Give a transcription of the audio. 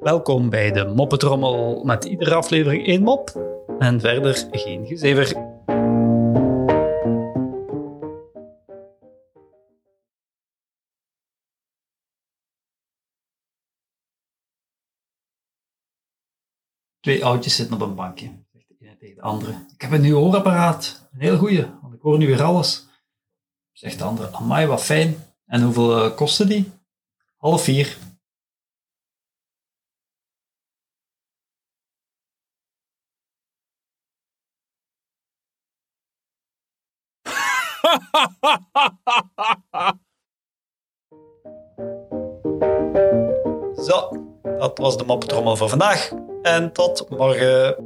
Welkom bij de Moppetrommel met iedere aflevering één mop en verder geen gezever. Twee oudjes zitten op een bankje, zegt de ene tegen de andere. Ik heb een nieuw hoorapparaat, een heel goeie, want ik hoor nu weer alles. Zegt de andere, amai, wat fijn. En hoeveel uh, kostte die? Half vier. Zo, dat was de moppetrommel voor vandaag. En tot morgen.